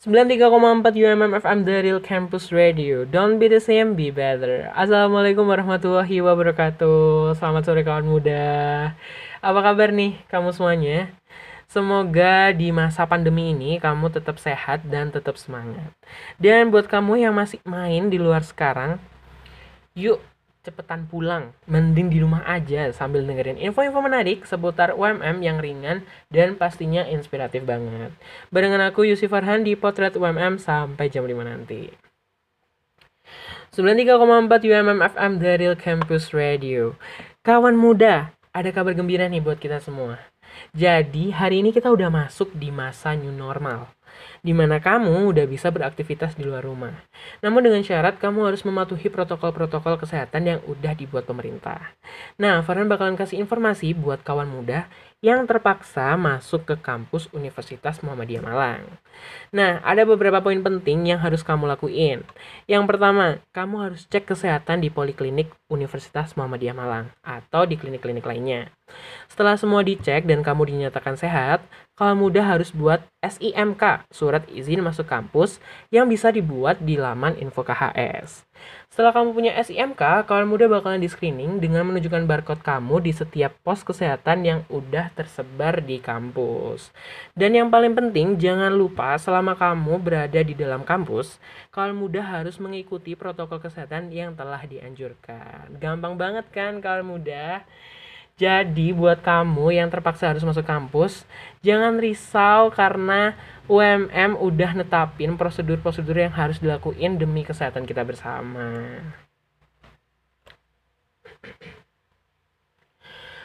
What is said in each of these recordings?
93,4 UMM FM The Real Campus Radio. Don't be the same, be better. Assalamualaikum warahmatullahi wabarakatuh. Selamat sore kawan muda. Apa kabar nih kamu semuanya? Semoga di masa pandemi ini kamu tetap sehat dan tetap semangat. Dan buat kamu yang masih main di luar sekarang Yuk cepetan pulang, mending di rumah aja sambil dengerin info-info menarik seputar UMM yang ringan dan pastinya inspiratif banget. Barengan aku Yusuf Farhan di Potret UMM sampai jam 5 nanti. 93,4 UMM FM The Real Campus Radio. Kawan muda, ada kabar gembira nih buat kita semua. Jadi hari ini kita udah masuk di masa new normal di mana kamu udah bisa beraktivitas di luar rumah. Namun dengan syarat kamu harus mematuhi protokol-protokol kesehatan yang udah dibuat pemerintah. Nah, Farhan bakalan kasih informasi buat kawan muda yang terpaksa masuk ke kampus Universitas Muhammadiyah Malang. Nah, ada beberapa poin penting yang harus kamu lakuin. Yang pertama, kamu harus cek kesehatan di poliklinik Universitas Muhammadiyah Malang atau di klinik-klinik lainnya. Setelah semua dicek dan kamu dinyatakan sehat, kawan muda harus buat SIMK, surat izin masuk kampus, yang bisa dibuat di laman info KHS. Setelah kamu punya SIMK, kawan muda bakalan di screening dengan menunjukkan barcode kamu di setiap pos kesehatan yang udah tersebar di kampus. Dan yang paling penting, jangan lupa selama kamu berada di dalam kampus, kawan muda harus mengikuti protokol kesehatan yang telah dianjurkan. Gampang banget kan kawan muda? Jadi buat kamu yang terpaksa harus masuk kampus, jangan risau karena UMM udah netapin prosedur-prosedur yang harus dilakuin demi kesehatan kita bersama.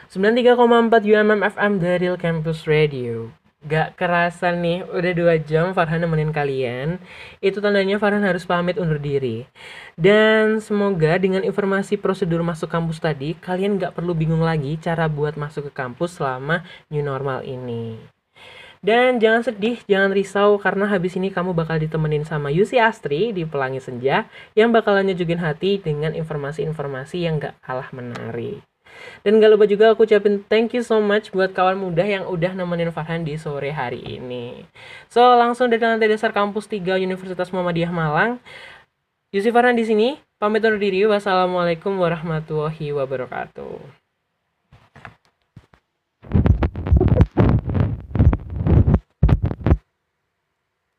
93,4 UMM FM Real Campus Radio. Gak kerasa nih, udah dua jam Farhan nemenin kalian. Itu tandanya Farhan harus pamit undur diri. Dan semoga dengan informasi prosedur masuk kampus tadi, kalian gak perlu bingung lagi cara buat masuk ke kampus selama new normal ini. Dan jangan sedih, jangan risau karena habis ini kamu bakal ditemenin sama Yusi Astri di Pelangi Senja yang bakalan nyejugin hati dengan informasi-informasi yang gak kalah menarik. Dan gak lupa juga aku ucapin thank you so much buat kawan muda yang udah nemenin Farhan di sore hari ini. So, langsung dari lantai dasar kampus 3 Universitas Muhammadiyah Malang. Yusuf Farhan di sini. Pamit undur diri. Wassalamualaikum warahmatullahi wabarakatuh.